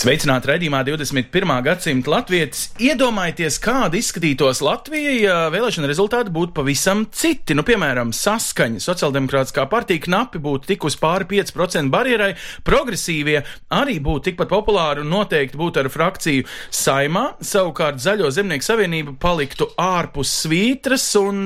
Sveicināti raidījumā 21. gadsimta latvijas. Iedomājieties, kāda izskatītos Latvija, ja vēlēšana rezultāti būtu pavisam citi. Nu, piemēram, saskaņa. Sociāldemokrātiskā partija knapi būtu tikus pāri 5% barjerai, progresīvie arī būtu tikpat populāri un noteikti būtu ar frakciju saimā. Savukārt Zaļo zemnieku savienība paliktu ārpus svītras un,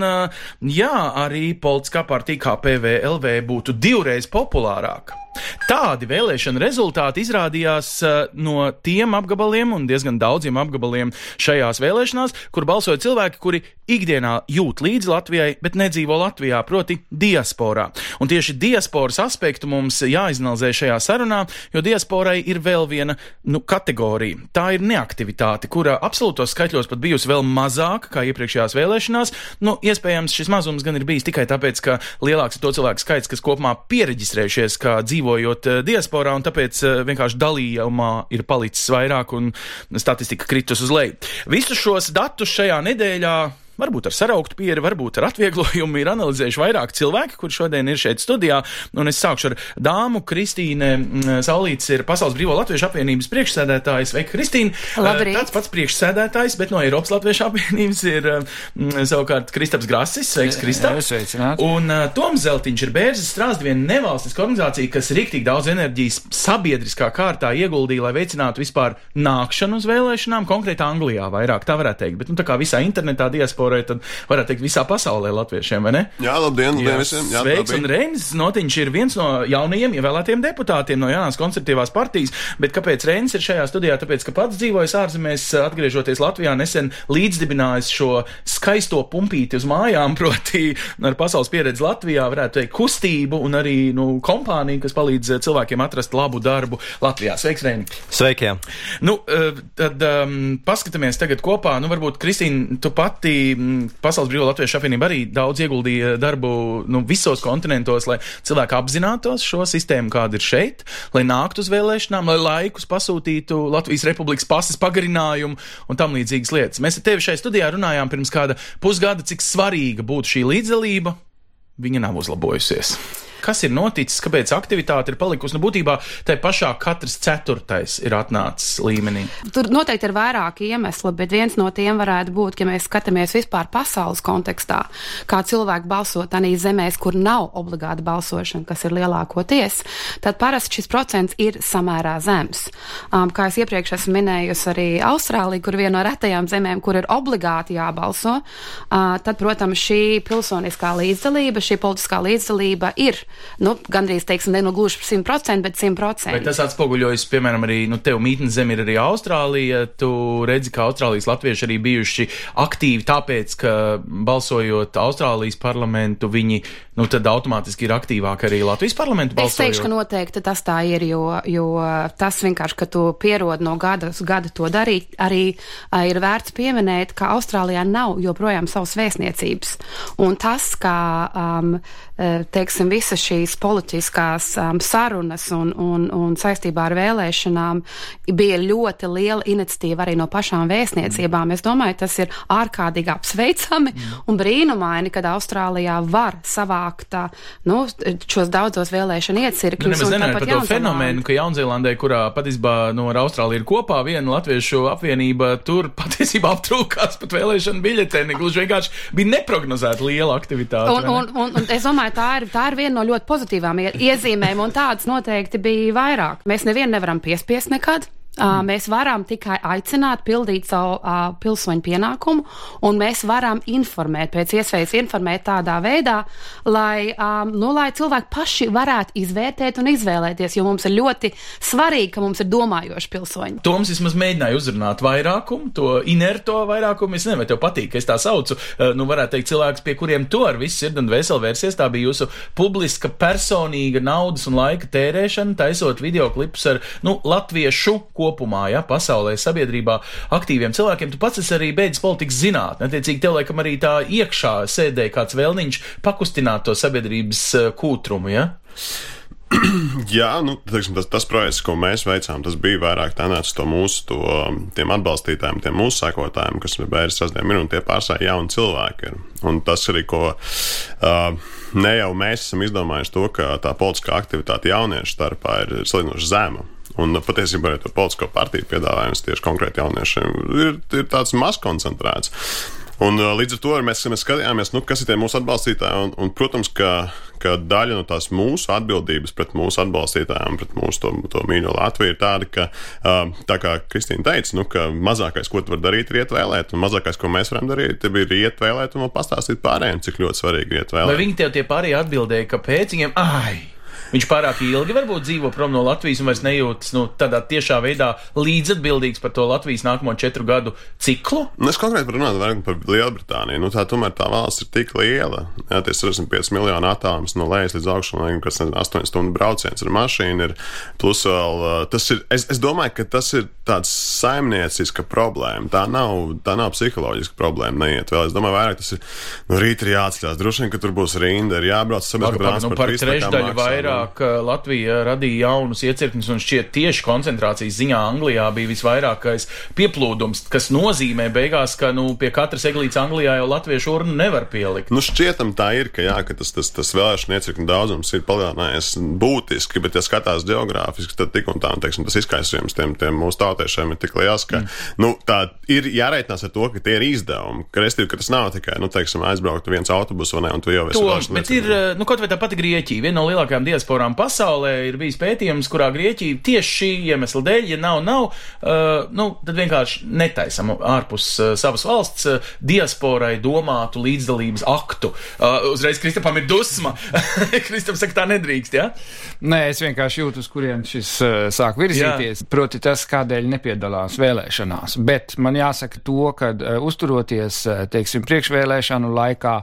jā, arī politiskā partija KPVLV būtu divreiz populārāka. Tādi vēlēšana rezultāti izrādījās uh, no tiem apgabaliem un diezgan daudziem apgabaliem šajās vēlēšanās, kur balsoja cilvēki, kuri ikdienā jūt līdzi Latvijai, bet nedzīvo Latvijā, proti, diasporā. Un tieši diasporas aspektu mums jāizanalizē šajā sarunā, jo diasporai ir vēl viena nu, kategorija. Tā ir neaktivitāte, kura absolūtos skaitļos pat bijusi vēl mazāka kā iepriekšējās vēlēšanās. Nu, iespējams, šis mazums gan ir bijis tikai tāpēc, ka lielāks ir to cilvēku skaits, kas kopumā pieregistrējušies kā dzīvojot eh, diasporā, un tāpēc eh, vienkārši dalījumā ir palicis vairāk un statistika kritus uz leju. Visus šos datus šajā nedēļā varbūt ar sarauktu pieredzi, varbūt ar atvieglojumu, ir analizējuši vairāk cilvēki, kur šodien ir šeit studijā. Un es sākšu ar dāmu Kristīne mm, Saulītes, ir Pasaules Brīvo Latviešu apvienības priekšsēdētājs. Sveika, Kristīne! Labrīt. Tāds pats priekšsēdētājs, bet no Eiropas Latviešu apvienības ir mm, savukārt Kristaps Grasis. Sveiks, Kristap! Sveicināti. Un uh, Toms Zeltiņš ir Bērzes strāsts viena nevalstiska organizācija, kas rīktīgi daudz enerģijas sabiedriskā kārtā ieguldīja, lai veicinātu vispār nākšanu uz vēlēšanām, konkrēti Anglijā vairāk, tā varētu teikt. Bet, nu, tā kā visā internetā diasporai, tad varētu teikt visā pasaulē latviešiem, vai ne? Jā, labdien, labdien Jā, visiem. Jā, Sveiks, labi. un Reinis Notiņš ir viens no jaunajiem ievēlētiem deputātiem no jaunās konservatīvās partijas. Bet kāpēc Reinis ir šajā studijā? Tāpēc, ka pats dzīvojas ārzemēs, atgriežoties Latvijā, nesen līdzdibinājis šo skaisto pumpīti uz mājām, proti ar pasaules pieredzi Latvijā, varētu teikt, kustību un arī nu, kompāniju, kas palīdz eh, cilvēkiem atrast labu darbu Latvijā. Sveiks, Reinis! Sveiki! jā. Nu, eh, tad um, paskatāmies tagad kopā. Nu, varbūt, Kristīna, tu pati Pasaules Brīvā Latviešu apvienība arī daudz ieguldīja darbu nu, visos kontinentos, lai cilvēki apzinātos šo sistēmu, kāda ir šeit, lai nāktu uz vēlēšanām, lai laikus pasūtītu Latvijas Republikas pasas pagarinājumu un tam līdzīgas lietas. Mēs ar tevi šai studijā runājām pirms kāda pusgada, cik svarīga būtu šī līdzdalība. Viņa nav uzlabojusies. Kas ir noticis, kāpēc aktivitāte ir palikusi? Nu, būtībā tai pašā katrs ceturtais ir atnācis līmenī. Tur noteikti ir vairāki iemesli, bet viens no tiem varētu būt, ka mēs skatāmies vispār pasaules kontekstā, kā cilvēki balso tādā zemēs, kur nav obligāta balsošana, kas ir lielākoties, tad parasti šis procents ir samērā zems. Um, kā es iepriekš esmu minējusi arī Austrāliju, kur viena no retajām zemēm, kur ir obligāti jābalso, uh, tad, protams, šī pilsoniskā līdzdalība, šī politiskā līdzdalība ir nu, gandrīz, teiksim, ne nu gluži 100%, bet 100%. Vai tas atspoguļojas, piemēram, arī nu, tev mītnes zem ir arī Austrālija? Tu redzi, ka Austrālijas latvieši arī bijuši aktīvi tāpēc, ka balsojot Austrālijas parlamentu, viņi nu, tad automātiski ir aktīvāki arī Latvijas parlamentu Es balsojot. teikšu, ka noteikti tas tā ir, jo, jo tas vienkārši, ka tu pierod no gada uz gadu to darīt, arī ir vērts pieminēt, ka Austrālijā nav joprojām savas vēstniecības. Un tas, ka, um, eh, teiksim, visas šīs politiskās um, sarunas un, un, un saistībā ar vēlēšanām bija ļoti liela iniciatīva arī no pašām vēstniecībām. Es domāju, tas ir ārkārtīgi apsveicami un brīnumaini, kad Austrālijā var savākt uh, nu, šos daudzos vēlēšanu Nu, iecirkņus. nenāja tāpat par to fenomenu, ka Jaunzēlandē, kurā patiesībā no ar Austrāliju ir kopā viena latviešu apvienība, tur patiesībā aptrūkās pat vēlēšana biļeteni. Gluži vienkārši bija neprognozēta liela aktivitāte. Un, un, un, un es domāju, tā ir, tā ir viena no ļoti pozitīvām ie- iezīmēm, un tādas noteikti bija vairāk. Mēs nevienu nevaram piespiest nekad. Uh, mēs varam tikai aicināt, pildīt savu uh, pilsoņu pienākumu, un mēs varam informēt, pēc iespējas informēt tādā veidā, lai, um, nu, lai cilvēki paši varētu izvērtēt un izvēlēties, jo mums ir ļoti svarīgi, ka mums ir domājoši pilsoņi. Toms vismaz mēģināja uzrunāt vairākumu, to inerto vairākumu. Es nezinu, vai tev patīk, ka es tā saucu. Eh, Nu, varētu teikt, cilvēks, pie kuriem tu ar visu sirdi un veselu vērsies, tā bija jūsu publiska, personīga naudas un laika tērēšana, taisot video klipus ar nu, latviešu kopumā, ja pasaulē, sabiedrībā aktīviem cilvēkiem. Tu pats esi arī beidzis politikas zinātnē. Attiecīgi, tev laikam arī tā iekšā sēdēja kāds vēlniņš pakustināt to sabiedrības eh, kūtrumu, ja? Jā, nu, teiksim, tas, tas projekts, ko mēs veicām, tas bija vairāk tendēts to mūsu, to, tiem atbalstītājiem, tiem mūsu sekotājiem, kas ir bērns sasniegt minūti, tie pārstāvji jauni cilvēki. Ir. Un tas arī, ko uh, ne jau mēs esam izdomājuši, to, ka tā politiskā aktivitāte jauniešu starpā ir salīdzinoši zema. Un patiesībā arī to politisko partiju piedāvājums tieši konkrēti jauniešiem ir, ir tāds maz koncentrēts. Un, līdz ar to mēs, mēs skatījāmies, nu, kas ir tie mūsu atbalstītāji. Un, un, protams, ka, ka daļa no tās mūsu atbildības pret mūsu atbalstītājiem, pret mūsu to, to mīļo Latviju, ir tāda, ka, tā kā Kristīna teica, nu, ka mazākais, ko tu vari darīt, ir iet vēlēt, un mazākais, ko mēs varam darīt, ir iet vēlēt un pastāstīt pārējiem, cik ļoti svarīgi ir iet vēlēt. Vai viņi tev tie pārējie atbildēja, kāpēc viņiem, ai! Viņš pārāk ilgi varbūt dzīvo prom no Latvijas un vairs nejūtas nu, tādā tiešā veidā līdzatbildīgs par to Latvijas nākamo četru gadu ciklu. Nu, es konkrēti runāt vairāk par Lielbritāniju. Nu, tā tomēr tā valsts ir tik liela. Jā, tie 65 miljoni attālums no lejas līdz augšām, kas ir 8 stundu brauciens ar mašīnu. Ir, plus vēl tas ir, es, es domāju, ka tas ir tāds saimnieciska problēma. Tā nav, tā nav psiholoģiska problēma. Neiet vēl. Es domāju, vairāk tas ir no rīta ir jāatceļās. Droši vien, ka tur būs rinda, ir jābrauc sabiedriskā transporta. Nu, par trešdaļu vairāk vairāk Latvija radīja jaunus iecirkņus, un šķiet tieši koncentrācijas ziņā Anglijā bija visvairākais pieplūdums, kas nozīmē beigās, ka nu, pie katras eglītes Anglijā jau latviešu urnu nevar pielikt. Nu, šķietam tā ir, ka, jā, ka tas, tas, tas vēlēšana iecirkņu daudzums ir palielinājies būtiski, bet, ja skatās geogrāfiski, tad tik un tā, un, teiksim, tas izkaisījums tiem, tiem mūsu tautiešiem ir tik liels, ka, mm. nu, tā ir jārēķinās ar to, ka tie ir izdevumi, ka, restīvi, ka tas nav tikai, nu, teiksim, aizbraukt viens autobus vai ne, un tu jau esi. Bet ir, nu, kaut vai tā pati Grieķija, viena no lielākajām diasporām diasporām pasaulē ir bijis pētījums, kurā Grieķija tieši šī iemesla dēļ, ja nav, nav, uh, nu, tad vienkārši netaisam ārpus uh, savas valsts uh, diasporai domātu līdzdalības aktu. Uh, uzreiz Kristapam ir dusma. Kristapam saka, tā nedrīkst, jā? Ja? Nē, es vienkārši jūtu, uz kurien šis uh, sāk virzīties. Jā. Proti tas, kādēļ nepiedalās vēlēšanās. Bet man jāsaka to, ka uh, uzturoties, uh, teiksim, priekšvēlēšanu laikā,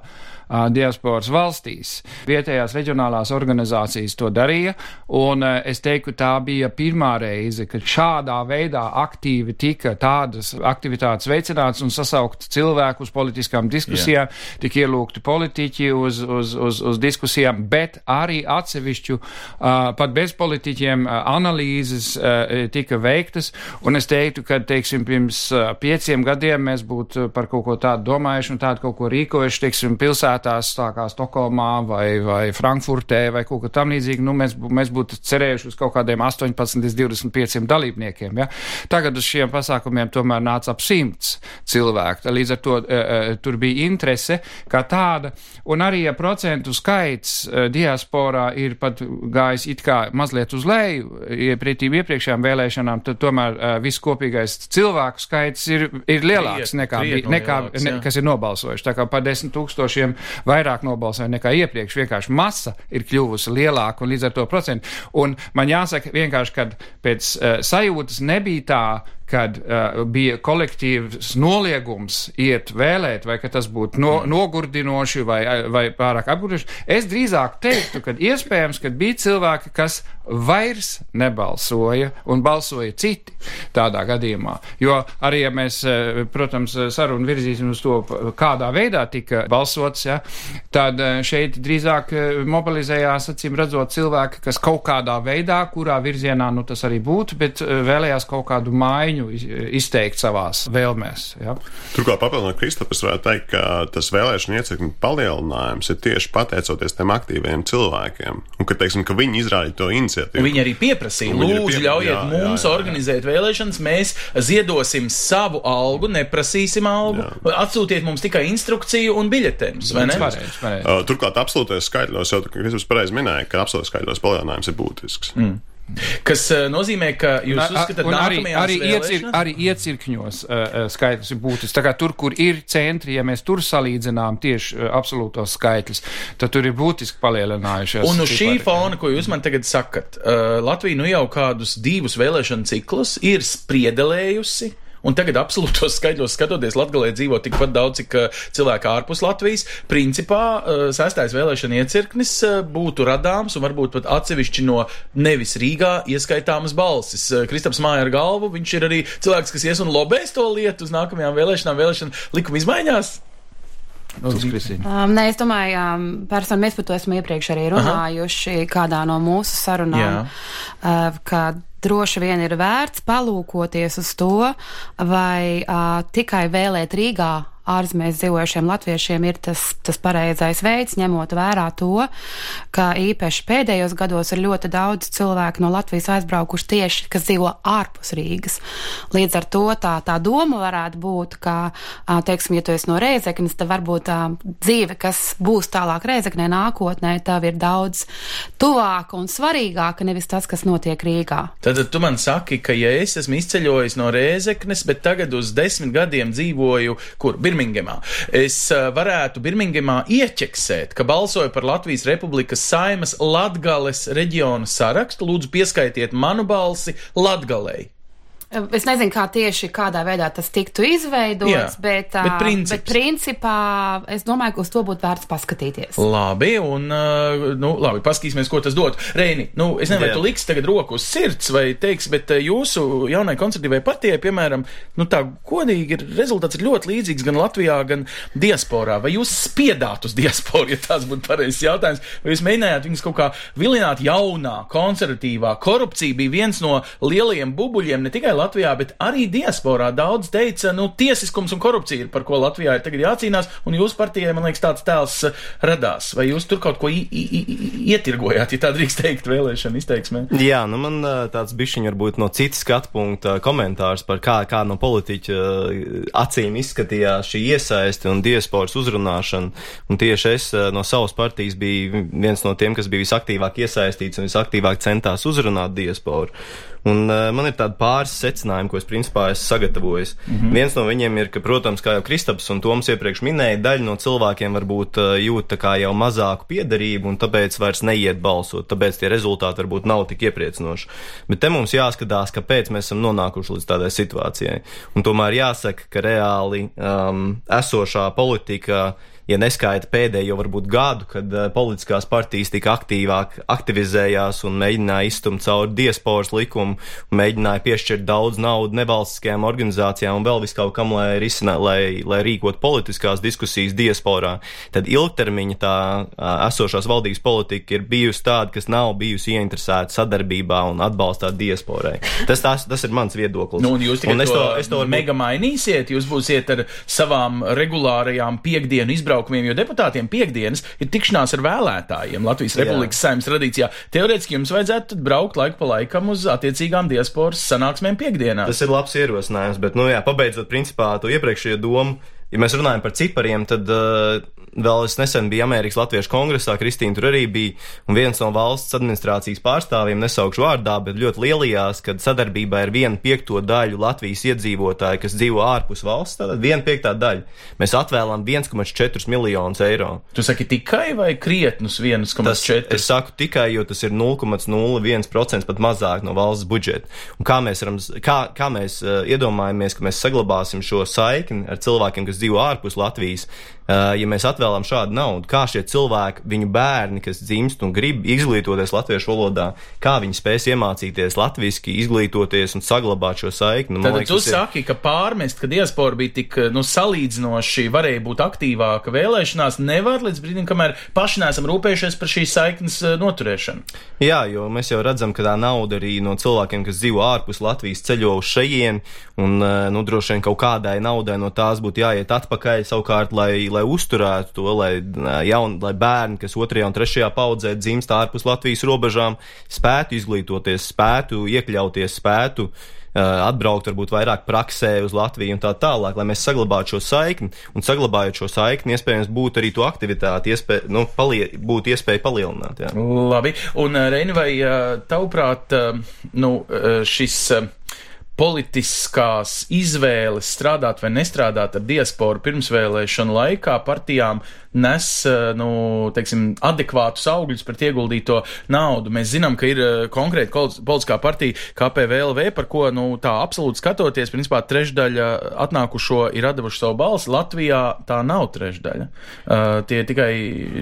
diasporas valstīs. Vietējās reģionālās organizācijas to darīja, un es teiktu, tā bija pirmā reize, kad šādā veidā aktīvi tika tādas aktivitātes veicināts un sasaukt cilvēku uz politiskām diskusijām, yeah. tika ielūgti politiķi uz, uz, uz, uz diskusijām, bet arī atsevišķu, uh, pat bez politiķiem, uh, analīzes uh, tika veiktas, un es teiktu, ka, teiksim, pirms pieciem gadiem mēs būtu par kaut ko tādu domājuši un tādu kaut ko rīkojuši, teiksim, pilsētā pilsētās, tā kā Stokholmā vai, vai Frankfurtē vai kaut kā tam līdzīga, nu, mēs, mēs būtu cerējuši uz kaut kādiem 18 līdz 25 dalībniekiem. Ja? Tagad uz šiem pasākumiem tomēr nāca ap simts cilvēku. Līdz ar to e, tur bija interese kā tāda, un arī ja procentu skaits e, diasporā ir pat gājis it kā mazliet uz leju, iepretīm iepriekšējām vēlēšanām, tad tomēr e, viss kopīgais cilvēku skaits ir, ir lielāks Kriet, nekā, nekā, lielāks, ne, kas ir nobalsojuši. Tā kā par desmit tūkstošiem vairāk nobalsoja nekā iepriekš. Vienkārši masa ir kļuvusi lielāka un līdz ar to procentu. Un man jāsaka vienkārši, ka pēc uh, sajūtas nebija tā, kad uh, bija kolektīvs noliegums iet vēlēt, vai ka tas būtu no, mm. nogurdinoši vai, vai pārāk apgurdinoši. Es drīzāk teiktu, ka iespējams, ka bija cilvēki, kas vairs nebalsoja un balsoja citi tādā gadījumā. Jo arī, ja mēs, uh, protams, sarunu virzīsim uz to, kādā veidā tika balsots, ja, tad uh, šeit drīzāk uh, mobilizējās, acīm redzot, cilvēki, kas kaut kādā veidā, kurā virzienā nu, tas arī būtu, bet vēlējās kaut kādu maiņu viņu izteikt savās vēlmēs. Ja? Turklāt, papildinot Kristofers, varētu teikt, ka tas vēlēšana iecirkņu palielinājums ir tieši pateicoties tiem aktīviem cilvēkiem. Un ka, teiksim, ka viņi izrādīja to iniciatīvu. Viņi arī pieprasīja, lūdzu, piepra... ļaujiet jā, mums jā, jā, organizēt jā. vēlēšanas, mēs ziedosim savu algu, neprasīsim algu, jā. atsūtiet mums tikai instrukciju un biļetenus. Uh, turklāt, absolūtais skaitļos, jau Kristofers pareizi minēja, ka absolūtais skaitļos palielinājums ir būtisks. Mm. Kas uh, nozīmē, ka jūs uzskatāt, ka arī, arī, iecir, arī iecirkņos uh, skaitlis ir būtisks. Tur, kur ir centri, ja mēs tur salīdzinām tieši uh, absolūtos skaitļus, tad tur ir būtiski palielinājušies. Un uz šī fona, ko jūs man tagad sakat, uh, Latvija nu jau kādus divus vēlēšanu ciklus ir spriedelējusi un tagad absolūtos skaidros skatoties, Latgalē dzīvo tikpat daudz, cik uh, cilvēki ārpus Latvijas. Principā uh, sestais vēlēšana iecirknis uh, būtu radāms un varbūt pat atsevišķi no nevis Rīgā ieskaitāmas balsis. Kristaps māja ar galvu, viņš ir arī cilvēks, kas ies un lobēs to lietu uz nākamajām vēlēšanām, vēlēšana likuma izmaiņās. Um, nē, es domāju, um, personu, mēs par to esam iepriekš arī runājuši Aha. kādā no mūsu sarunām, uh, ka droši vien ir vērts palūkoties uz to, vai uh, tikai vēlēt Rīgā ārzemēs dzīvojušiem latviešiem ir tas, tas pareizais veids, ņemot vērā to, ka īpaši pēdējos gados ir ļoti daudz cilvēku no Latvijas aizbraukuši tieši, kas dzīvo ārpus Rīgas. Līdz ar to tā, tā doma varētu būt, ka, teiksim, ja tu esi no Rēzeknes, tad varbūt tā dzīve, kas būs tālāk Rēzeknē nākotnē, tev ir daudz tuvāka un svarīgāka nevis tas, kas notiek Rīgā. Tad tu man saki, ka ja es esmu izceļojis no Rēzeknes, bet tagad uz desmit gadiem dzīvoju, kur? Birmingemā. Es varētu Birmingemā ieķeksēt, ka balsoju par Latvijas Republikas saimas Latgales reģiona sarakstu. Lūdzu, pieskaitiet manu balsi Latgalei. Es nezinu, kā tieši kādā veidā tas tiktu izveidots, Jā, bet, bet, princips. bet principā es domāju, ka uz to būtu vērts paskatīties. Labi, un, nu, labi, paskatīsimies, ko tas dod. Reini, nu, es nezinu, vai tu liks tagad roku uz sirds vai teiks, bet jūsu jaunai konservatīvai partijai, piemēram, nu tā godīgi ir rezultāts ir ļoti līdzīgs gan Latvijā, gan diasporā. Vai jūs spiedāt uz diasporu, ja tāds būtu pareizs jautājums, vai jūs mēģinājāt viņus kaut kā vilināt jaunā, konservatīvā? Korupcija bija viens no lielajiem bubuļiem ne tikai Latvijā, bet arī diasporā daudz teica, nu, tiesiskums un korupcija ir par ko Latvijā ir tagad jācīnās, un jūsu partijai, man liekas, tāds tēls eh, radās. Vai jūs tur kaut ko ietirgojāt, ja tā drīkst teikt, vēlēšana izteiksmē? Jā, nu man eh, tāds bišķiņ varbūt no citas skatu punkta komentārs par kā, kā no politiķa eh, acīm izskatījās šī iesaisti un diasporas uzrunāšana, un tieši es no savas partijas biju viens no tiem, kas bija visaktīvāk iesaistīts un visaktīvāk centās uzrunāt diasporu. Un uh, man ir tādi pāris secinājumi, ko es principā esmu sagatavojis. Mm -hmm. Viens no viņiem ir, ka, protams, kā jau Kristaps un Toms iepriekš minēja, daļa no cilvēkiem varbūt uh, jūt jau mazāku piedarību un tāpēc vairs neiet balsot, tāpēc tie rezultāti varbūt nav tik iepriecinoši. Bet te mums jāskatās, kāpēc mēs esam nonākuši līdz tādai situācijai. Un tomēr jāsaka, ka reāli um, esošā politika ja neskaita pēdējo varbūt gadu, kad uh, politiskās partijas tik aktīvāk aktivizējās un mēģināja izstumt cauri diasporas likumu, mēģināja piešķirt daudz naudas nevalstiskajām organizācijām un vēl viskaut kam, lai, risinā, lai, lai rīkot politiskās diskusijas diasporā, tad ilgtermiņa tā esošās valdības politika ir bijusi tāda, kas nav bijusi ieinteresēta sadarbībā un atbalstā diasporai. Tas, tas, tas ir mans viedoklis. Nu, un jūs un es to, es to mega mainīsiet, jūs būsiet ar savām regulārajām piekdienu izbraukumiem pasākumiem, jo deputātiem piekdienas ir tikšanās ar vēlētājiem Latvijas Republikas saimnes tradīcijā. Teorētiski jums vajadzētu braukt laiku pa laikam uz attiecīgām diasporas sanāksmēm piekdienās. Tas ir labs ierosinājums, bet, nu jā, pabeidzot principā to iepriekšējo domu, ja mēs runājam par cipariem, tad uh, vēl es nesen biju Amerikas Latviešu kongresā, Kristīna tur arī bija, un viens no valsts administrācijas pārstāvjiem, nesaukšu vārdā, bet ļoti lielījās, kad sadarbībā ir viena piekto daļu Latvijas iedzīvotāju, kas dzīvo ārpus valsts, tātad viena piektā daļa. Mēs atvēlam 1,4 miljonus eiro. Tu saki tikai vai krietnus 1,4? Es saku tikai, jo tas ir 0,01% pat mazāk no valsts budžeta. Un kā mēs, varam, kā, kā mēs uh, iedomājamies, ka mēs saglabāsim šo saikni ar cilvēkiem, kas dzīvo ārpus Latvijas, ja mēs atvēlam šādu naudu, kā šie cilvēki, viņu bērni, kas dzimst un grib izglītoties latviešu valodā, kā viņi spēs iemācīties latviešu, izglītoties un saglabāt šo saikni. Nu, Tad liekas, tu saki, ir... ka pārmest, ka diaspora bija tik nu, salīdzinoši, varēja būt aktīvāka vēlēšanās, nevar līdz brīdim, kamēr paši neesam rūpējušies par šīs saiknes noturēšanu. Jā, jo mēs jau redzam, ka tā nauda arī no cilvēkiem, kas dzīvo ārpus Latvijas, ceļo uz šejien, un nu, droši vien kaut kādai naudai no tās būtu jāiet atpakaļ savukārt, lai, lai uzturētu to, lai, jaun, lai bērni, kas otrajā un trešajā paudzē dzimst ārpus Latvijas robežām, spētu izglītoties, spētu iekļauties, spētu atbraukt varbūt vairāk praksē uz Latviju un tā tālāk, lai mēs saglabātu šo saikni. Un saglabājot šo saikni, iespējams, būtu arī to aktivitāti, iespēja, nu, palie, būtu iespēja palielināt. Jā. Labi, un Reini, vai tavuprāt, nu, šis politiskās izvēles strādāt vai nestrādāt ar diasporu pirmsvēlēšanu laikā partijām nes eh, nu, teiksim, adekvātus augļus pret ieguldīto naudu. Mēs zinām, ka ir eh, konkrēti politiskā partija KPVLV, par ko nu, tā absolūti skatoties, principā trešdaļa atnākušo ir atdevuši savu balsi. Latvijā tā nav trešdaļa. Uh, tie tikai,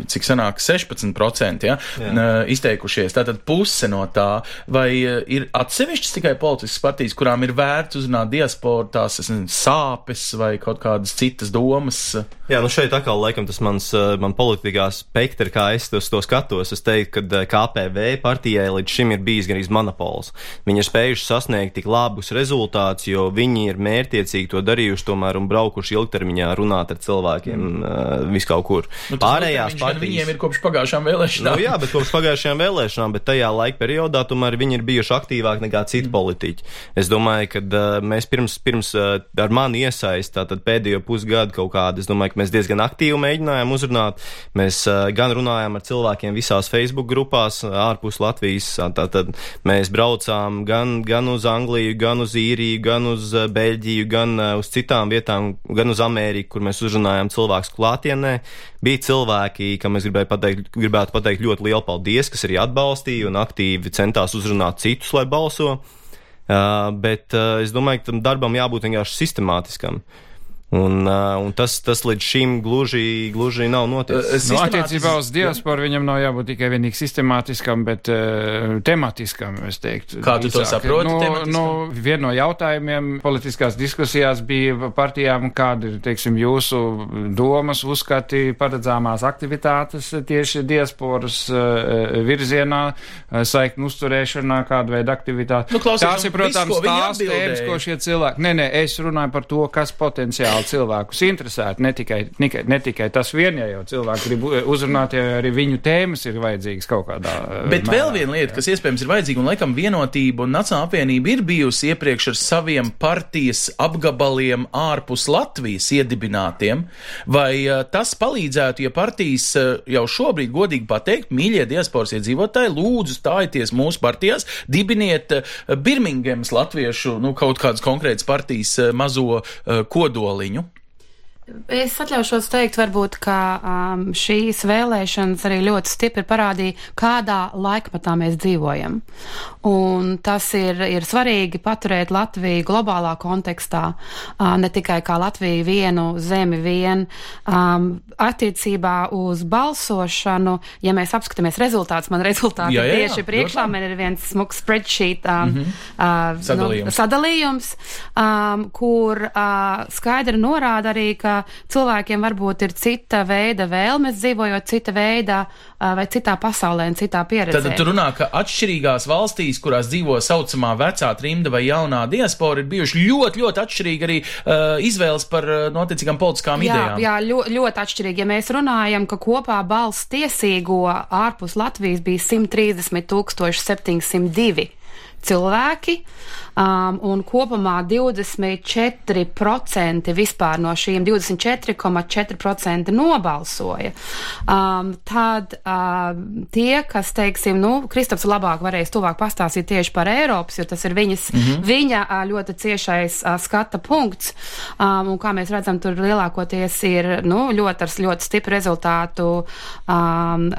cik sanāk, 16% ja, uh, izteikušies. Tātad puse no tā. Vai ir atsevišķas tikai politiskas partijas, kurām ir vērts uzrunāt diasporu, tās nezinu, sāpes vai kaut kādas citas domas? Jā, nu šeit atkal laikam tas man mans, eh, man politikā spektra, kā es to, to skatos, es teiktu, ka eh, KPV partijai līdz šim ir bijis gan monopols. Viņi ir spējuši sasniegt tik labus rezultātus, jo viņi ir mērtiecīgi to darījuši tomēr un braukuši ilgtermiņā runāt ar cilvēkiem mm. uh, vis kaut kur. Nu, Pārējās partijas. Viņiem ir kopš pagājušām vēlēšanām. Nu, jā, bet kopš pagājušajām vēlēšanām, bet tajā laika periodā tomēr viņi ir bijuši aktīvāki nekā citi mm. politiķi. Es domāju, ka mēs pirms, pirms ar mani iesaist, tātad pēdējo pusgadu kaut kādu, es domāju, ka mēs diezgan aktīvi mēģinājām mēģinājām uzrunāt. Mēs gan runājām ar cilvēkiem visās Facebook grupās, ārpus Latvijas. Tātad mēs braucām gan, gan uz Angliju, gan uz Īriju, gan uz Beļģiju, gan uz citām vietām, gan uz Ameriku, kur mēs uzrunājām cilvēkus klātienē. Bija cilvēki, kam es gribēju pateikt, gribētu pateikt ļoti lielu paldies, kas arī atbalstīja un aktīvi centās uzrunāt citus, lai balso. Uh, bet uh, es domāju, ka tam darbam jābūt vienkārši sistemātiskam. Uh, Un, uh, un tas, tas līdz šim gluži, gluži nav noticis. Nu, attiecībā uz diasporu viņam nav jābūt tikai vienīgi sistemātiskam, bet uh, tematiskam, es teiktu. Kā tu to saproti? Nu, nu, viena no jautājumiem politiskās diskusijās bija partijām, kāda ir, teiksim, jūsu domas, uzskati, paredzāmās aktivitātes tieši diasporas uh, virzienā, uh, saiknu uzturēšanā, kāda veida aktivitāte. Nu, klausies, Tās ir, protams, tās tēmas, ko šie cilvēki. Nē, nē, es runāju par to, kas potenciāli reāli cilvēkus interesētu. Ne tikai, ne, ne tikai tas vien, ja jau cilvēki grib uzrunāt, ja arī viņu tēmas ir vajadzīgas kaut kādā. Bet mērā. vēl viena lieta, kas iespējams ir vajadzīga, un laikam vienotība un Nacionāla apvienība ir bijusi iepriekš ar saviem partijas apgabaliem ārpus Latvijas iedibinātiem, vai uh, tas palīdzētu, ja partijas uh, jau šobrīd godīgi pateikt, mīļie diasporas iedzīvotāji, lūdzu stājieties mūsu partijās, dibiniet uh, Birmingemas latviešu, nu, kaut kādas konkrētas partijas mazo kodoliņu viņu? Es atļaušos teikt, varbūt, ka um, šīs vēlēšanas arī ļoti stipri parādīja, kādā laikmatā mēs dzīvojam. Un tas ir, ir svarīgi paturēt Latviju globālā kontekstā, uh, ne tikai kā Latviju vienu zemi vien. Um, attiecībā uz balsošanu, ja mēs apskatāmies rezultātus, man rezultāti jā, jā, jā, tieši priekšā, man ir viens smuks spreadsheet um, mm -hmm. uh, sadalījums, nu, sadalījums um, kur uh, skaidri norāda arī, ka cilvēkiem varbūt ir cita veida vēlmes dzīvojot cita veidā vai citā pasaulē un citā pieredzē. Tad tu runā, ka atšķirīgās valstīs, kurās dzīvo saucamā vecā trimda vai jaunā diaspora, ir bijuši ļoti, ļoti atšķirīgi arī uh, izvēles par uh, notiecīgām politiskām jā, idejām. Jā, ļo, ļoti atšķirīgi. Ja mēs runājam, ka kopā balss tiesīgo ārpus Latvijas bija 130 702 cilvēki, um, un kopumā 24% vispār no šīm 24,4% nobalsoja. Um, tad um, tie, kas, teiksim, nu, Kristaps labāk varēs tuvāk pastāstīt tieši par Eiropas, jo tas ir viņas, mm -hmm. viņa uh, ļoti ciešais uh, skata punkts, um, un kā mēs redzam, tur lielākoties ir, nu, ļoti ar ļoti stipru rezultātu um,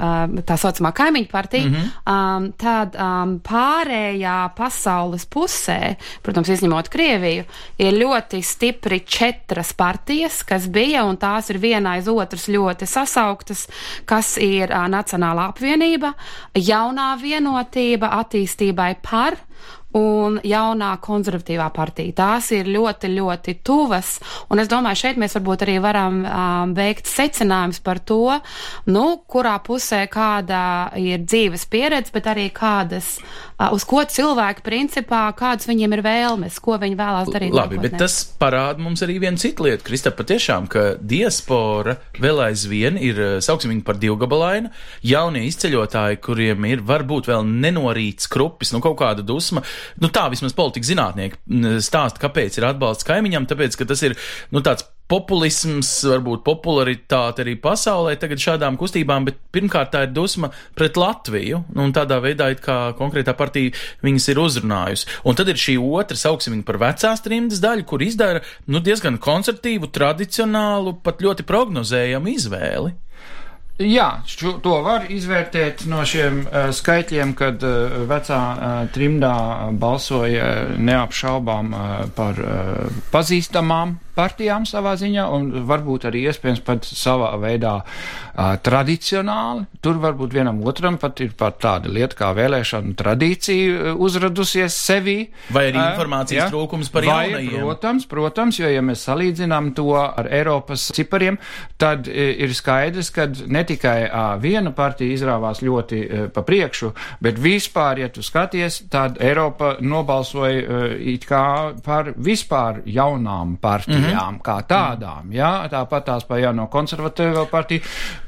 tā saucamā kaimiņu partija, mm -hmm. um, tad um, pārējā pasaules pusē, protams, izņemot Krieviju, ir ļoti stipri četras partijas, kas bija, un tās ir viena aiz otras ļoti sasauktas, kas ir Nacionālā apvienība, jaunā vienotība attīstībai par un jaunā konservatīvā partija. Tās ir ļoti, ļoti tuvas, un es domāju, šeit mēs varbūt arī varam um, veikt secinājumus par to, nu, kurā pusē kāda ir dzīves pieredze, bet arī kādas, uh, uz ko cilvēki principā, kādas viņiem ir vēlmes, ko viņi vēlās darīt. Labi, nākotnē. bet tas parāda mums arī vienu citu lietu, Krista, patiešām, ka diaspora vēl aizvien ir, sauksim viņu par divgabalainu, jaunie izceļotāji, kuriem ir varbūt vēl nenorīts krupis, nu kaut kāda dusma, nu, tā vismaz politika zinātnieki stāsta, kāpēc ir atbalsts kaimiņam, tāpēc, ka tas ir nu, tāds populisms, varbūt popularitāte arī pasaulē tagad šādām kustībām, bet pirmkārt tā ir dusma pret Latviju, nu, un tādā veidā it kā konkrētā partija viņas ir uzrunājusi. Un tad ir šī otra, sauksim viņu par vecās trimdas daļu, kur izdara, nu, diezgan konservatīvu, tradicionālu, pat ļoti prognozējamu izvēli. Jā, šo, to var izvērtēt no šiem uh, skaitļiem, kad uh, vecā uh, trimdā balsoja neapšaubām uh, par uh, pazīstamām partijām savā ziņā, un varbūt arī iespējams pat savā veidā uh, tradicionāli. Tur varbūt vienam otram pat ir pat tāda lieta kā vēlēšana tradīcija uzradusies sevī. Vai arī informācijas uh, trūkums par vai, jaunajiem? Protams, protams, jo ja mēs salīdzinām to ar Eiropas cipariem, tad ir skaidrs, ka ne tikai uh, viena partija izrāvās ļoti uh, pa priekšu, bet vispār, ja tu skaties, tad Eiropa nobalsoja uh, it kā par vispār jaunām partijām partijām mm -hmm. kā tādām. Jā, tāpat tās pa jauno konservatīvo partiju,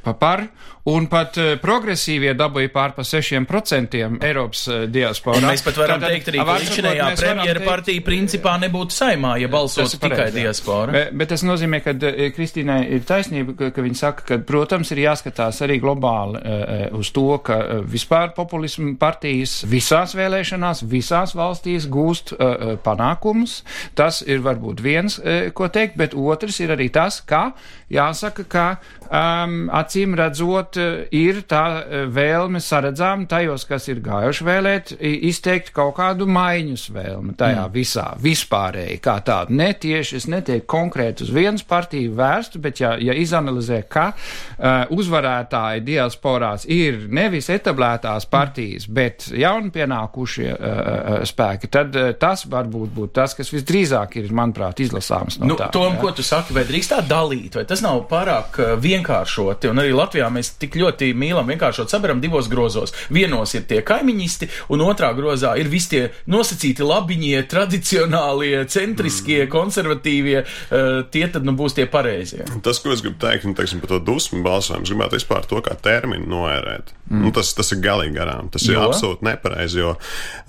pa par, un pat uh, progresīvie dabūja pār pa 6% Eiropas uh, diasporā. Mēs pat varam Tātad, teikt arī, ka līdzinējā premjera teikt, partija principā nebūtu saimā, ja balsotu tikai pareiz, diaspora. Bet, bet tas nozīmē, ka uh, Kristīnai ir taisnība, ka, ka viņa saka, ka, protams, ir jāskatās arī globāli uh, uz to, ka vispār populismu partijas visās vēlēšanās, visās valstīs gūst uh, panākumus. Tas ir varbūt viens, uh, ko teikt, bet otrs ir arī tas, ka jāsaka, ka um, acīm redzot, ir tā vēlme saredzām tajos, kas ir gājuši vēlēt, izteikt kaut kādu maiņas vēlmi tajā mm. visā, vispārēji, kā tādu. Ne tieši, es netieku konkrēti uz vienas partiju vērstu, bet ja, ja izanalizē, ka uh, uzvarētāji diasporās ir nevis etablētās partijas, bet jaunpienākušie uh, spēki, tad uh, tas varbūt būtu tas, kas visdrīzāk ir, manuprāt, izlasāms no nu, tā. Tom, ja? ko tu saki, vai drīkst tā dalīt, vai tas nav pārāk uh, vienkāršoti? Un arī Latvijā mēs tik ļoti mīlam vienkāršot sabiedram divos grozos. Vienos ir tie kaimiņisti, un otrā grozā ir visi tie nosacīti labiņie, tradicionālie, centriskie, mm. konservatīvie, uh, tie tad nu būs tie pareizie. Tas, ko es gribu teikt, nu, teiksim, par to dusmu balsojumu, es gribētu vispār to kā terminu noērēt. Mm. Nu, tas, tas ir galīgi garām, tas jo? ir absolūti nepareizi, jo.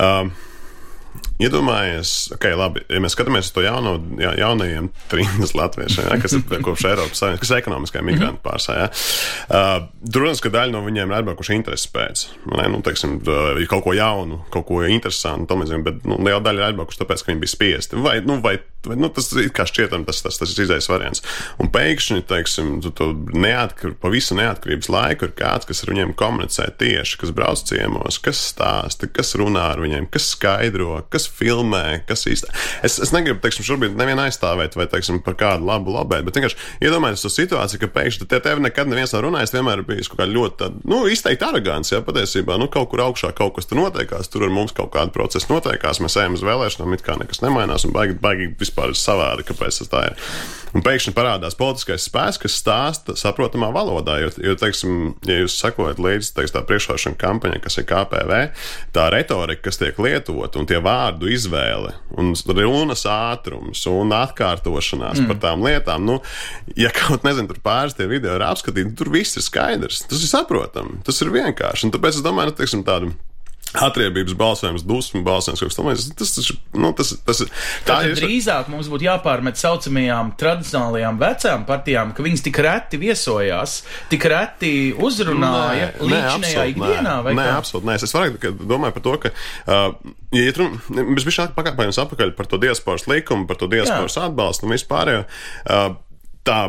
Um, Iedomājies, ok, labi, ja mēs skatāmies uz to jauno, ja, jaunajiem trījus latviešiem, ja, kas ir kopš Eiropas Savienības, kas ir ekonomiskai mhm. migranti pārsvarā. Ja. Uh, Protams, ka daļa no viņiem ir atbraukuši intereses pēc. Ne, nu, teiksim, uh, kaut ko jaunu, kaut ko interesantu, mēs, bet nu, liela daļa ir atbraukuši tāpēc, ka viņi bija spiesti. Vai, nu, vai nu, tas ir kā šķietam, tas, tas, tas ir izējas variants. Un pēkšņi, teiksim, tu, tu neatkar, pa visu neatkarības laiku ir kāds, kas ar viņiem komunicē tieši, kas brauc ciemos, kas stāsta, kas runā ar viņiem, kas skaidro, kas filmē, kas īstenībā. Es, es negribu, teiksim, šobrīd nevienu aizstāvēt vai, teiksim, par kādu labu labēt, bet vienkārši iedomājieties to situāciju, ka pēkšņi te tevi nekad neviens nav runājis, vienmēr ir bijis kaut kā ļoti, tāda, nu, izteikti arogants, jā, patiesībā, nu, kaut kur augšā kaut kas tur notiekās, tur ar mums kaut kāda procesa notiekās, mēs ejam uz vēlēšanām, it kā nekas nemainās un baigi, baigi vispār ir savādi, kāpēc tas tā ir. Un pēkšņi parādās politiskais spēks, kas stāsta saprotamā valodā, jo, jo teiksim, ja jūs sakojat līdzi teiks, tā priekšvēlēšana kampaņa, kas ir KPV, tā retorika, kas tiek lietota un tie vārdu izvēle un runas ātrums un atkārtošanās mm. par tām lietām, nu, ja kaut nezinu, tur pāris tie video ir apskatīti, tur viss ir skaidrs, tas ir saprotami, tas ir vienkārši. Un tāpēc es domāju, nu, teiksim, tādu atriebības balsojums, dusmu balsojums, kaut kas tamlīdzīgs. Tas, tas, nu, tas, tas ir. Tā ir drīzāk mums būtu jāpārmet saucamajām tradicionālajām vecām partijām, ka viņas tik reti viesojās, tik reti uzrunāja līdzinējā ikdienā. Nē, nē absolūti nē. Es vairāk domāju par to, ka, uh, ja iet runa, mēs bijām pakāpējums apakaļ par to diasporas likumu, par to diasporas Jā. atbalstu un vispārējo. Uh, tā,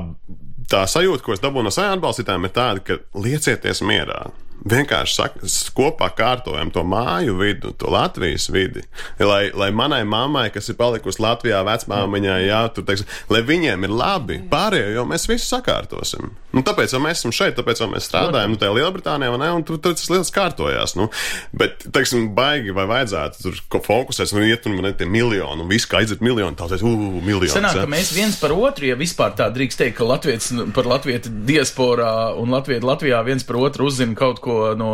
tā sajūta, ko es dabūju no saviem atbalstītājiem, ir tāda, ka liecieties mierā vienkārši saka, kopā kārtojam to māju vidu, to Latvijas vidi. Lai, lai manai mammai, kas ir palikusi Latvijā, vecmāmiņai, jā, tur, teiksim, lai viņiem ir labi, pārējo jau mēs visu sakārtosim. Nu, tāpēc jau mēs esam šeit, tāpēc jau mēs strādājam, nu, tajā Lielbritānijā, ne, un tur, tur tas lietas kārtojās. Nu, bet, teiksim, baigi vai vajadzētu tur fokusēties, nu, iet un man ir tie miljoni, un viss, kā aiziet miljoni, tā teikt, uu, miljoni. Sanāk, ka mēs viens par otru, ja vispār tā drīkst teikt, ka Latvijas par Latvietu diasporā un Latvietu Latvijā viens par otru uzzina kaut ko ko no,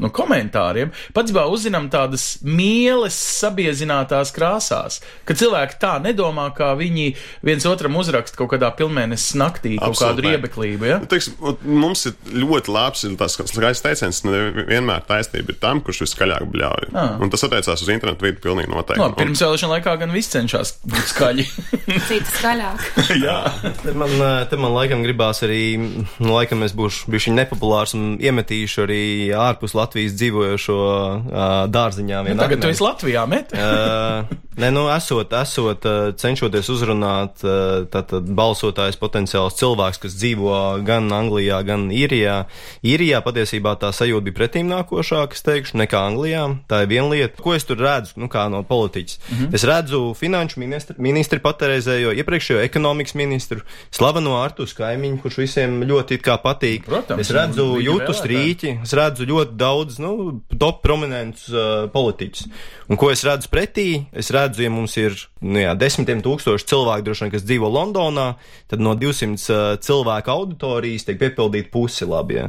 no komentāriem, patiesībā uzzinām tādas mieles sabiezinātās krāsās, ka cilvēki tā nedomā, kā viņi viens otram uzraksta kaut kādā pilnmēnesis naktī kaut Absolūti kādu riebeklību. Ja? Nu, Teiksim, ot, mums ir ļoti labs ir tas skaists teiciens, ka vienmēr taisnība ir tam, kurš viskaļāk bļauj. Ah. Un tas attiecās uz internetu vidi pilnīgi noteikti. Labi, pirms vēlēšana laikā gan viss cenšas būt skaļi. Cits skaļāk. Jā, Te man, te man laikam gribās arī, nu, laikam es būšu bijuši nepopulārs un iemetīšu arī ārpus Latvijas dzīvojošo uh, dārziņā. Nu, tagad tu esi Latvijā, met. Uh, Nē, nu, esot, esot cenšoties uzrunāt uh, tātad balsotājs potenciāls cilvēks, kas dzīvo gan Anglijā, gan Īrijā. Īrijā patiesībā tā sajūta bija pretīm nākošāka, es teikšu, nekā Anglijā. Tā ir viena lieta. Ko es tur redzu, nu, kā no politiķis? Mm -hmm. Es redzu finanšu ministru, ministri patreizējo, iepriekšējo ekonomikas ministru, slaveno Artus kaimiņu, kurš visiem ļoti patīk. Protams, es redzu Jūtu. Strīķi, es redzu ļoti daudz, nu, top prominentus uh, politiķus. Un ko es redzu pretī? Es redzu, ja mums ir nu, jā, desmitiem tūkstoši cilvēku, droši vien, kas dzīvo Londonā, tad no 200 uh, cilvēku auditorijas tiek piepildīta pusi labi. Ja.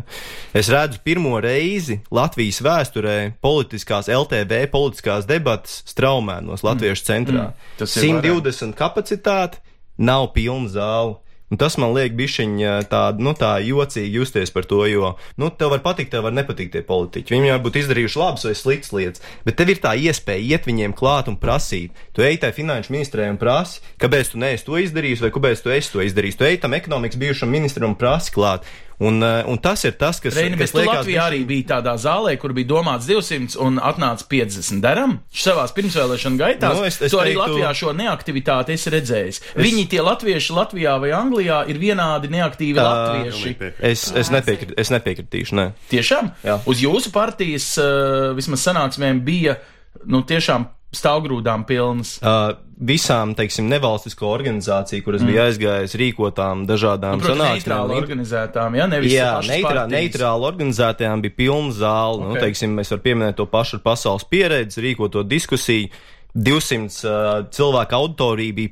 Es redzu pirmo reizi Latvijas vēsturē politiskās LTV politiskās debatas straumēnos Latviešu centrā. Mm. Tas ir 120 kapacitāte, nav pilna zāle. Un tas man liek bišķiņa tā, nu, tā jocīgi justies par to, jo, nu, tev var patikt, tev var nepatikt tie politiķi. Viņi var būt izdarījuši labas vai sliktas lietas, bet tev ir tā iespēja iet viņiem klāt un prasīt. Tu ej tai finanšu ministrē un prasi, kāpēc tu neesi to izdarījis vai kāpēc tu esi to izdarījis. Tu ej tam ekonomikas bijušam ministram un prasi klāt. Un, eh, un tas ir tas, kas, kas tu Latvijā arī bija tādā zālē, kur bija domāts 200 un atnāca 50. Daram savās pirmsvēlēšana gaitās. Nu, es- es tu arī teiktu- Latvijā šo neaktivitāti esi redzējis. Viņi tie latvieši Latvijā vai Anglijā ir vienādi neaktīvi Tā- latvieši. Es, es, nepiekrit, es nepiekritīšu, nē. Tiešām? Jā. Uz jūsu partijas uh, vismaz sanāksmēm bija, nu, tiešām stāvgrūdām pilnas. Uh, visām, teiksim, nevalstisko organizāciju, kuras mm. bija aizgājis rīkotām dažādām Nu, sanāksmēm. neitrāli organizētām, ja nevis Jā, neitrā, neitrāli organizētajām bija pilna zāle. Okay. Nu, teiksim, mēs varam pieminēt to pašu ar pasaules pieredzi, rīkoto diskusiju. 200 uh, cilvēku auditorija bija.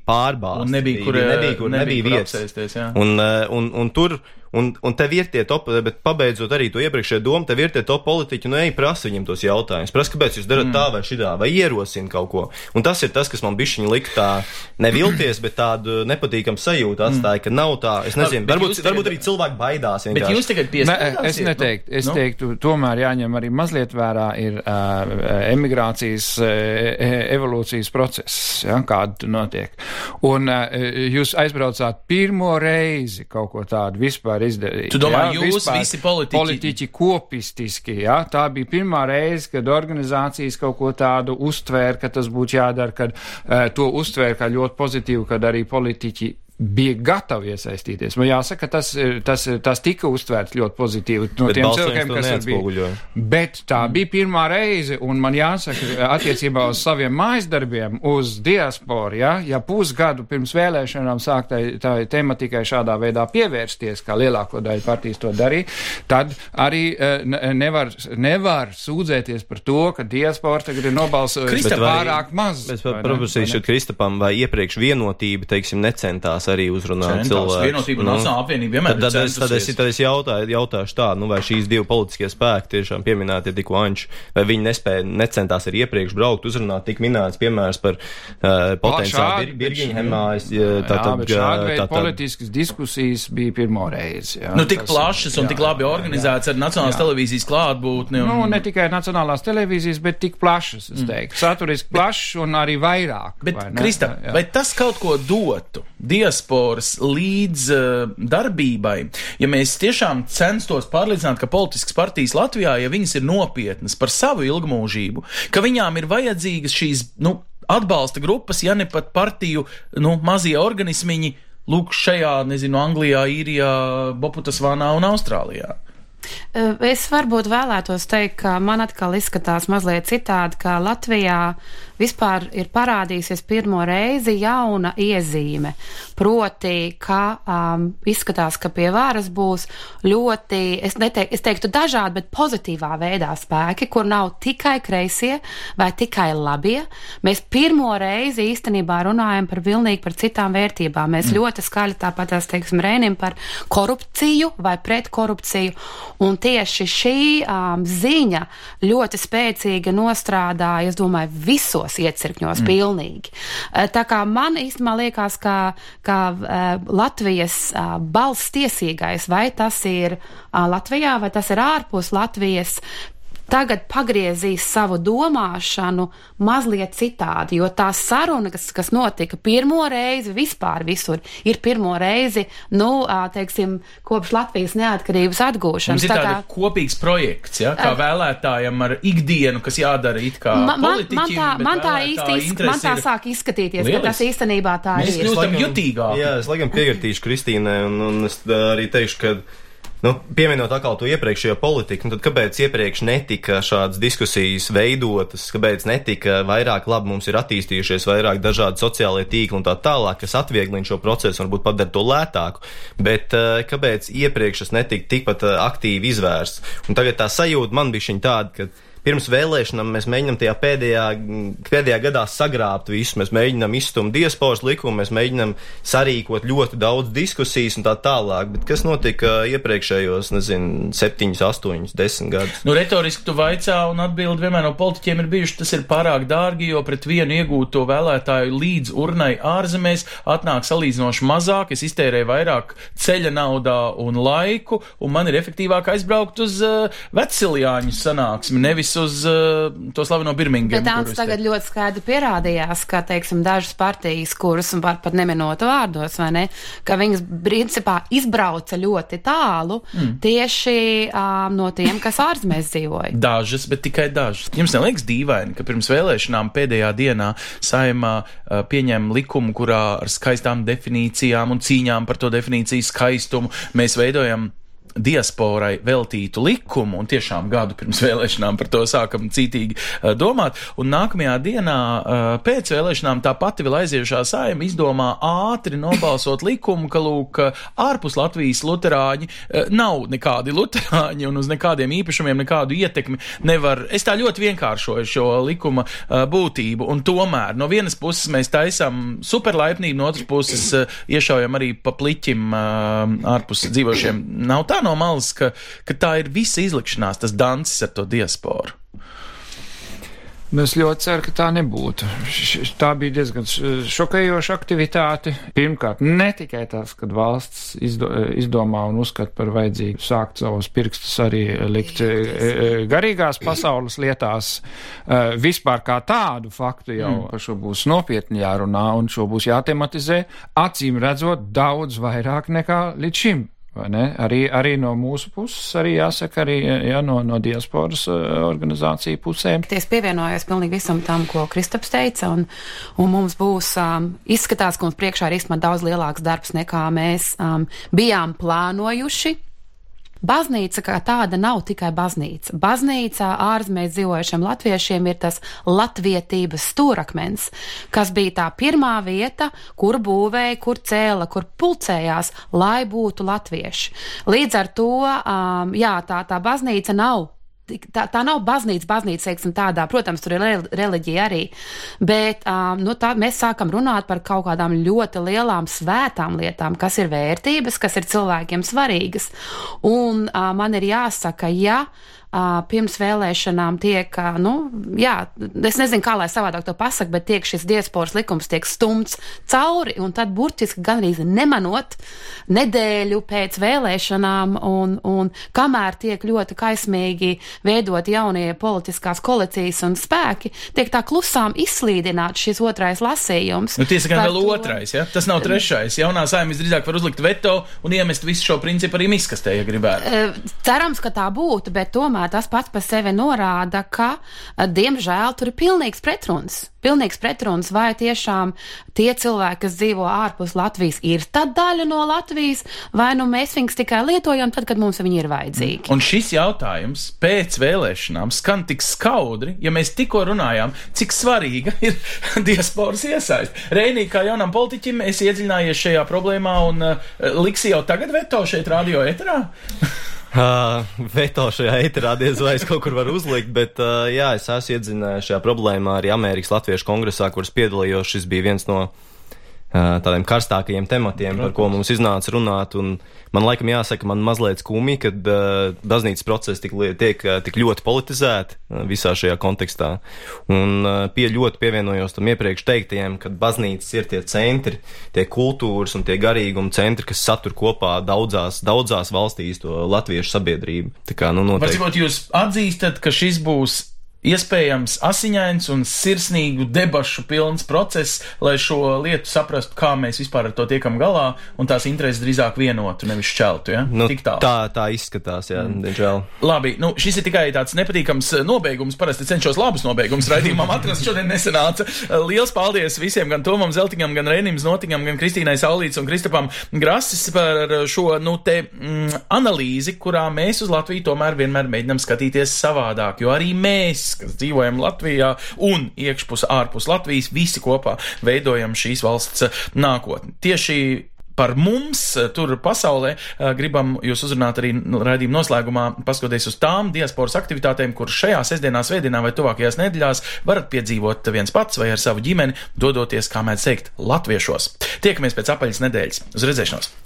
Un nebija, kur, nebija, kur, nebija, nebija vietas. jā. Un, uh, un, un tur, un, un tev ir tie top, bet pabeidzot arī to iepriekšējo domu, tev ir tie top politiķi, nu ej, prasa viņiem tos jautājumus. Prasa, kāpēc jūs darat mm. tā vai šitā, vai ierosina kaut ko. Un tas ir tas, kas man bišķiņi lika tā nevilties, bet tādu nepatīkamu sajūtu atstāja, ka nav tā, es nezinu, bet varbūt, tagad- varbūt arī cilvēki baidās. Bet vienkārši. jūs tagad Ne, piestrādāsiet? es neteiktu, es nu? nu? teiktu, tomēr jāņem arī mazliet vērā ir uh, emigrācijas uh, evolūcijas process, ja, kāda notiek. Un uh, jūs aizbraucāt pirmo reizi kaut ko tādu vispār izdarīt. Tu domā, ja, jūs vispār visi politiķi? Politiķi kopistiski, ja, tā bija pirmā reize, kad organizācijas kaut ko tādu uztvēra, ka tas būtu jādara, kad uh, to uztvēra kā ļoti pozitīvu, kad arī politiķi bija gatavi iesaistīties. Man jāsaka, tas, ir- tas, ir- tas tika uztvērts ļoti pozitīvi no Bet tiem cilvēkiem, kas bija. Bet tā bija pirmā reize, un man jāsaka, attiecībā uz saviem mājas darbiem, uz diasporu, ja, ja pusgadu pirms vēlēšanām sāk tai, tai tematikai šādā veidā pievērsties, kā lielāko daļu partijas to darīja, tad arī eh, ne- nevar, nevar sūdzēties par to, ka diaspora tagad ir nobalsojusi pārāk maz. Es paprasīšu Kristapam, vai iepriekš vienotība, teiksim, necentās arī uzrunāt Centās. cilvēku. Vienotība un Nacionāla apvienība vienmēr tad, ir tad, es, tad, es, centusies. tad es jautāju, jautāšu tā, nu, vai šīs divi politiskie spēki tiešām pieminēti tikko anči, vai viņi nespēja, necentās arī iepriekš braukt, uzrunāt tik minēts piemērs par uh, potenciālu šādi, bir, bet- Birginhemā. es, Jā, uh, Tātad, tātad- politiskas diskusijas bija pirmo reizi. Jā, Nu, tik Tas- plašas un jā, tik labi jā, jā. organizētas ar Nacionālās televīzijas klātbūtni. Un... Nu, ne tikai nacionālās televīzijas, bet tik plašas, es teiktu. Saturiski plašs un arī vairāk. Bet, vai Jā. vai tas kaut ko dotu diasporas līdz uh, darbībai, ja mēs tiešām censtos pārliecināt, ka politiskas partijas Latvijā, ja viņas ir nopietnas par savu ilgmūžību, ka viņām ir vajadzīgas šīs, nu, atbalsta grupas, ja ne pat partiju, nu, mazie organismiņi, lūk, šajā, nezinu, Anglijā, Īrijā, Boputasvānā un Austrālijā. Es varbūt vēlētos teikt, ka man atkal izskatās mazliet citādi, ka Latvijā vispār ir parādījusies pirmo reizi jauna iezīme. Proti, ka um, izskatās, ka pie varas būs ļoti, es, neteik, es teiktu, dažādi, bet pozitīvā veidā spēki, kur nav tikai kreisie vai tikai labie. Mēs pirmo reizi īstenībā runājam par pilnīgi par citām vērtībām. Mēs mm. ļoti skaļi tāpat, teiksim, rēnim par korupciju vai pret korupciju. Un tieši šī um, ziņa ļoti spēcīgi nostrādāja, es domāju, visos iecirkņos mm. pilnīgi. Uh, tā kā man īstenībā liekas, ka, ka uh, Latvijas uh, balss tiesīgais, vai tas ir Latvijā, vai tas ir ārpus Latvijas, tagad pagriezīs savu domāšanu mazliet citādi, jo tā saruna, kas, kas notika pirmo reizi vispār visur, ir pirmo reizi, nu, teiksim, kopš Latvijas neatkarības atgūšanas. Mums ir tā kā kopīgs projekts, ja, kā vēlētājam ar ikdienu, kas jādara it kā man, man tā, man tā īsti, man tā sāk izskatīties, lieliski. ka tas īstenībā tā Mēs ir. Mēs kļūstam jutīgāki. Jā, es laikam piekritīšu Kristīnai, un, un es arī teikšu, ka Nu, pieminot atkal to iepriekšējo politiku, nu tad kāpēc iepriekš netika šādas diskusijas veidotas, kāpēc netika vairāk labi mums ir attīstījušies vairāk dažādi sociālie tīkli un tā tālāk, kas atvieglina šo procesu, varbūt padara to lētāku, bet uh, kāpēc iepriekš tas netika tikpat uh, aktīvi izvērsts. Un tagad tā sajūta man bija šī tāda, ka pirms vēlēšanām mēs mēģinām tajā pēdējā, pēdējā gadā sagrābt visu. Mēs mēģinām izstumt diasporas likumu, mēs mēģinām sarīkot ļoti daudz diskusijas un tā tālāk. Bet kas notika iepriekšējos, nezinu, septiņus, astoņus, desmit gadus? Nu, retoriski tu vaicā un atbildi vienmēr no politiķiem ir bijuši, tas ir pārāk dārgi, jo pret vienu iegūto vēlētāju līdz urnai ārzemēs atnāk salīdzinoši mazāk, es iztērēju vairāk ceļa naudā un laiku, un man ir efektīvāk aizbraukt uz uh, veciliāņu sanāksmi, nevis uz uh, to slaveno Birmingham. Bet tāds tagad ļoti skaidri pierādījās, ka, teiksim, dažas partijas, kuras var pat neminot vārdos, vai ne, ka viņas principā izbrauca ļoti tālu mm. tieši um, no tiem, kas ārzemēs dzīvoja. Dažas, bet tikai dažas. Jums neliekas dīvaini, ka pirms vēlēšanām pēdējā dienā saimā uh, pieņem likumu, kurā ar skaistām definīcijām un cīņām par to definīciju skaistumu mēs veidojam diasporai veltītu likumu, un tiešām gadu pirms vēlēšanām par to sākam cītīgi uh, domāt, un nākamajā dienā uh, pēc vēlēšanām tā pati vēl aiziejušā saima izdomā ātri nobalsot likumu, ka, lūk, ārpus Latvijas luterāņi uh, nav nekādi luterāņi un uz nekādiem īpašumiem nekādu ietekmi nevar. Es tā ļoti vienkāršoju šo likuma būtību, un tomēr no vienas puses mēs taisam superlaipnību, no otras puses iešaujam arī pa pliķim ārpus dzīvošiem. Nav tā no malas, ka, ka tā ir visa izlikšanās, tas dancis ar to diasporu. Nu, es ļoti ceru, ka tā nebūtu. Tā bija diezgan šokējoša aktivitāte. Pirmkārt, ne tikai tas, ka valsts izdo, izdomā un uzskata par vajadzīgu sākt savus pirkstus arī likt e, e, garīgās pasaules lietās, e, vispār kā tādu faktu jau mm. par šo būs nopietni jārunā un šo būs jātematizē, acīm redzot daudz vairāk nekā līdz šim. Arī, arī no mūsu puses, arī jāsaka, arī ja, no, no diasporas uh, organizāciju pusēm. Es pievienojos pilnīgi visam tam, ko Kristaps teica, un, un mums būs, um, izskatās, ka mums priekšā ir īstenībā daudz lielāks darbs, nekā mēs um, bijām plānojuši. Baznīca kā tāda nav tikai baznīca. Baznīcā ārzemēs dzīvojušiem latviešiem ir tas latvietības stūrakmens, kas bija tā pirmā vieta, kur būvēja, kur cēla, kur pulcējās, lai būtu latvieši. Līdz ar to, um, jā, tā, tā baznīca nav tā, tā nav baznīca, baznīca, teiksim, tādā, protams, tur ir reliģija arī, bet um, nu, tā, mēs sākam runāt par kaut kādām ļoti lielām svētām lietām, kas ir vērtības, kas ir cilvēkiem svarīgas. Un uh, man ir jāsaka, ja pirms vēlēšanām tiek, nu, jā, es nezinu, kā lai savādāk to pasaka, bet tiek šis diasporas likums tiek stumts cauri, un tad burtiski gandrīz nemanot nedēļu pēc vēlēšanām, un, un kamēr tiek ļoti kaismīgi veidot jaunie politiskās koalīcijas un spēki, tiek tā klusām izslīdināt šis otrais lasījums. Nu, tiesa gan vēl to... otrais, ja? Tas nav trešais. Jaunā saimnes drīzāk var uzlikt veto un iemest visu šo principu arī miskastē, ja gribētu. Cerams, ka tā būtu, bet tomēr tomēr tas pats par sevi norāda, ka, diemžēl, tur ir pilnīgs pretruns. Pilnīgs pretruns, vai tiešām tie cilvēki, kas dzīvo ārpus Latvijas, ir tā daļa no Latvijas, vai nu mēs viņus tikai lietojam tad, kad mums viņi ir vajadzīgi. Un šis jautājums pēc vēlēšanām skan tik skaudri, ja mēs tikko runājām, cik svarīga ir diasporas iesaist. Reinī, kā jaunam politiķim, es iedziļinājies šajā problēmā un uh, liksi jau tagad veto šeit radio eterā. Uh, veto šajā eterā diez vai es kaut kur varu uzlikt, bet uh, jā, es esmu iedzinājies šajā problēmā arī Amerikas Latviešu kongresā, kuras piedalījos. Šis bija viens no tādiem karstākajiem tematiem, Protams. par ko mums iznāca runāt. Man laikam jāsaka, man mazliet skumji, kad uh, baznīcas procesi tik, tiek uh, tik ļoti politizēti uh, visā šajā kontekstā. Un uh, pie ļoti pievienojos tam iepriekš teiktajiem, ka baznīcas ir tie centri, tie kultūras un tie garīguma centri, kas satur kopā daudzās, daudzās valstīs to latviešu sabiedrību. Tā kā, nu, noteikti. Varbūt jūs atzīstat, ka šis būs Iespējams, asiņains un sirsnīgu debašu pilns process, lai šo lietu saprastu, kā mēs vispār ar to tiekam galā, un tās intereses drīzāk vienotu, nevis šķeltu. Ja? Nu, tā, tā izskatās, jā, mm. diemžēl. Labi, nu, šis ir tikai tāds nepatīkams nobeigums. Parasti cenšos labus nobeigumus raidījumam atrast, šodien nesanāca. Liels paldies visiem, gan Tomam Zeltiņam, gan Renim Znotiņam, gan Kristīnai Saulīts un Kristapam Grasis par šo, nu, te mm, analīzi, kurā mēs uz Latviju tomēr vienmēr mēģinam skatīties savādāk, jo arī mēs kas dzīvojam Latvijā un iekšpus ārpus Latvijas, visi kopā veidojam šīs valsts nākotni. Tieši par mums tur pasaulē. Eh, gribam jūs uzrunāt arī raidījuma noslēgumā, paskatoties uz tām diasporas aktivitātēm, kuras šajā sestdienā, svētdienā vai tuvākajās nedēļās varat piedzīvot viens pats vai ar savu ģimeni, dodoties, kā mēs teikt, latviešos. Tiekamies pēc apaļas nedēļas. Uz redzēšanos!